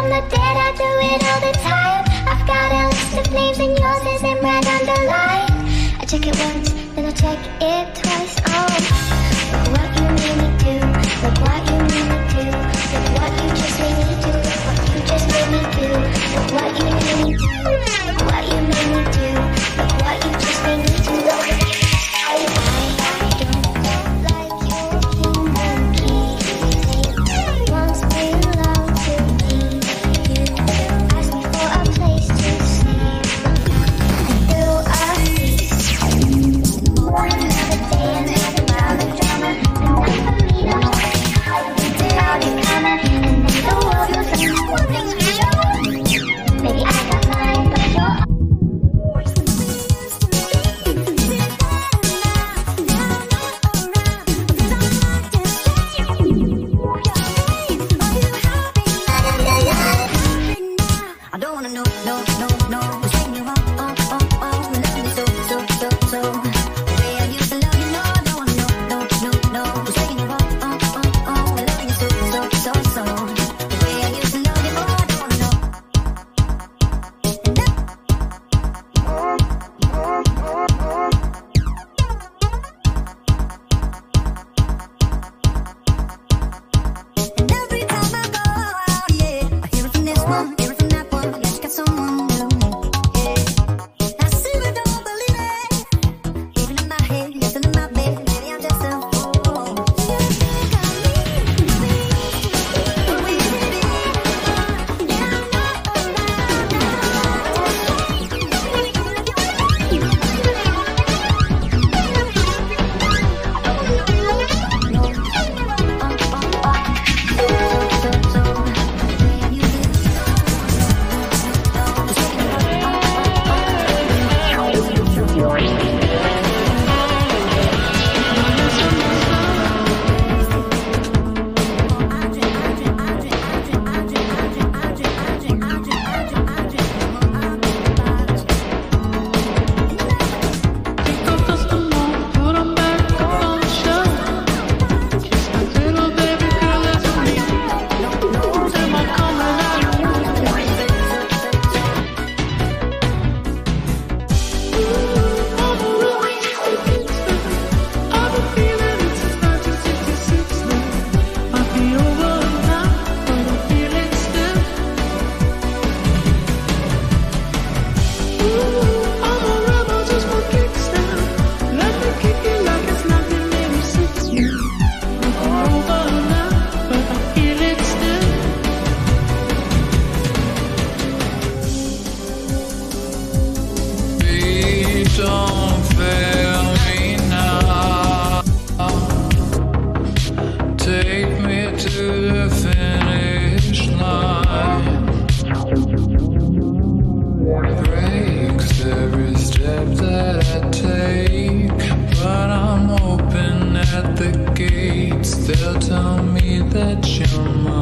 check it once, then I'll check it twice. Oh, what I made it do. gates, they'll tell me that you're mine.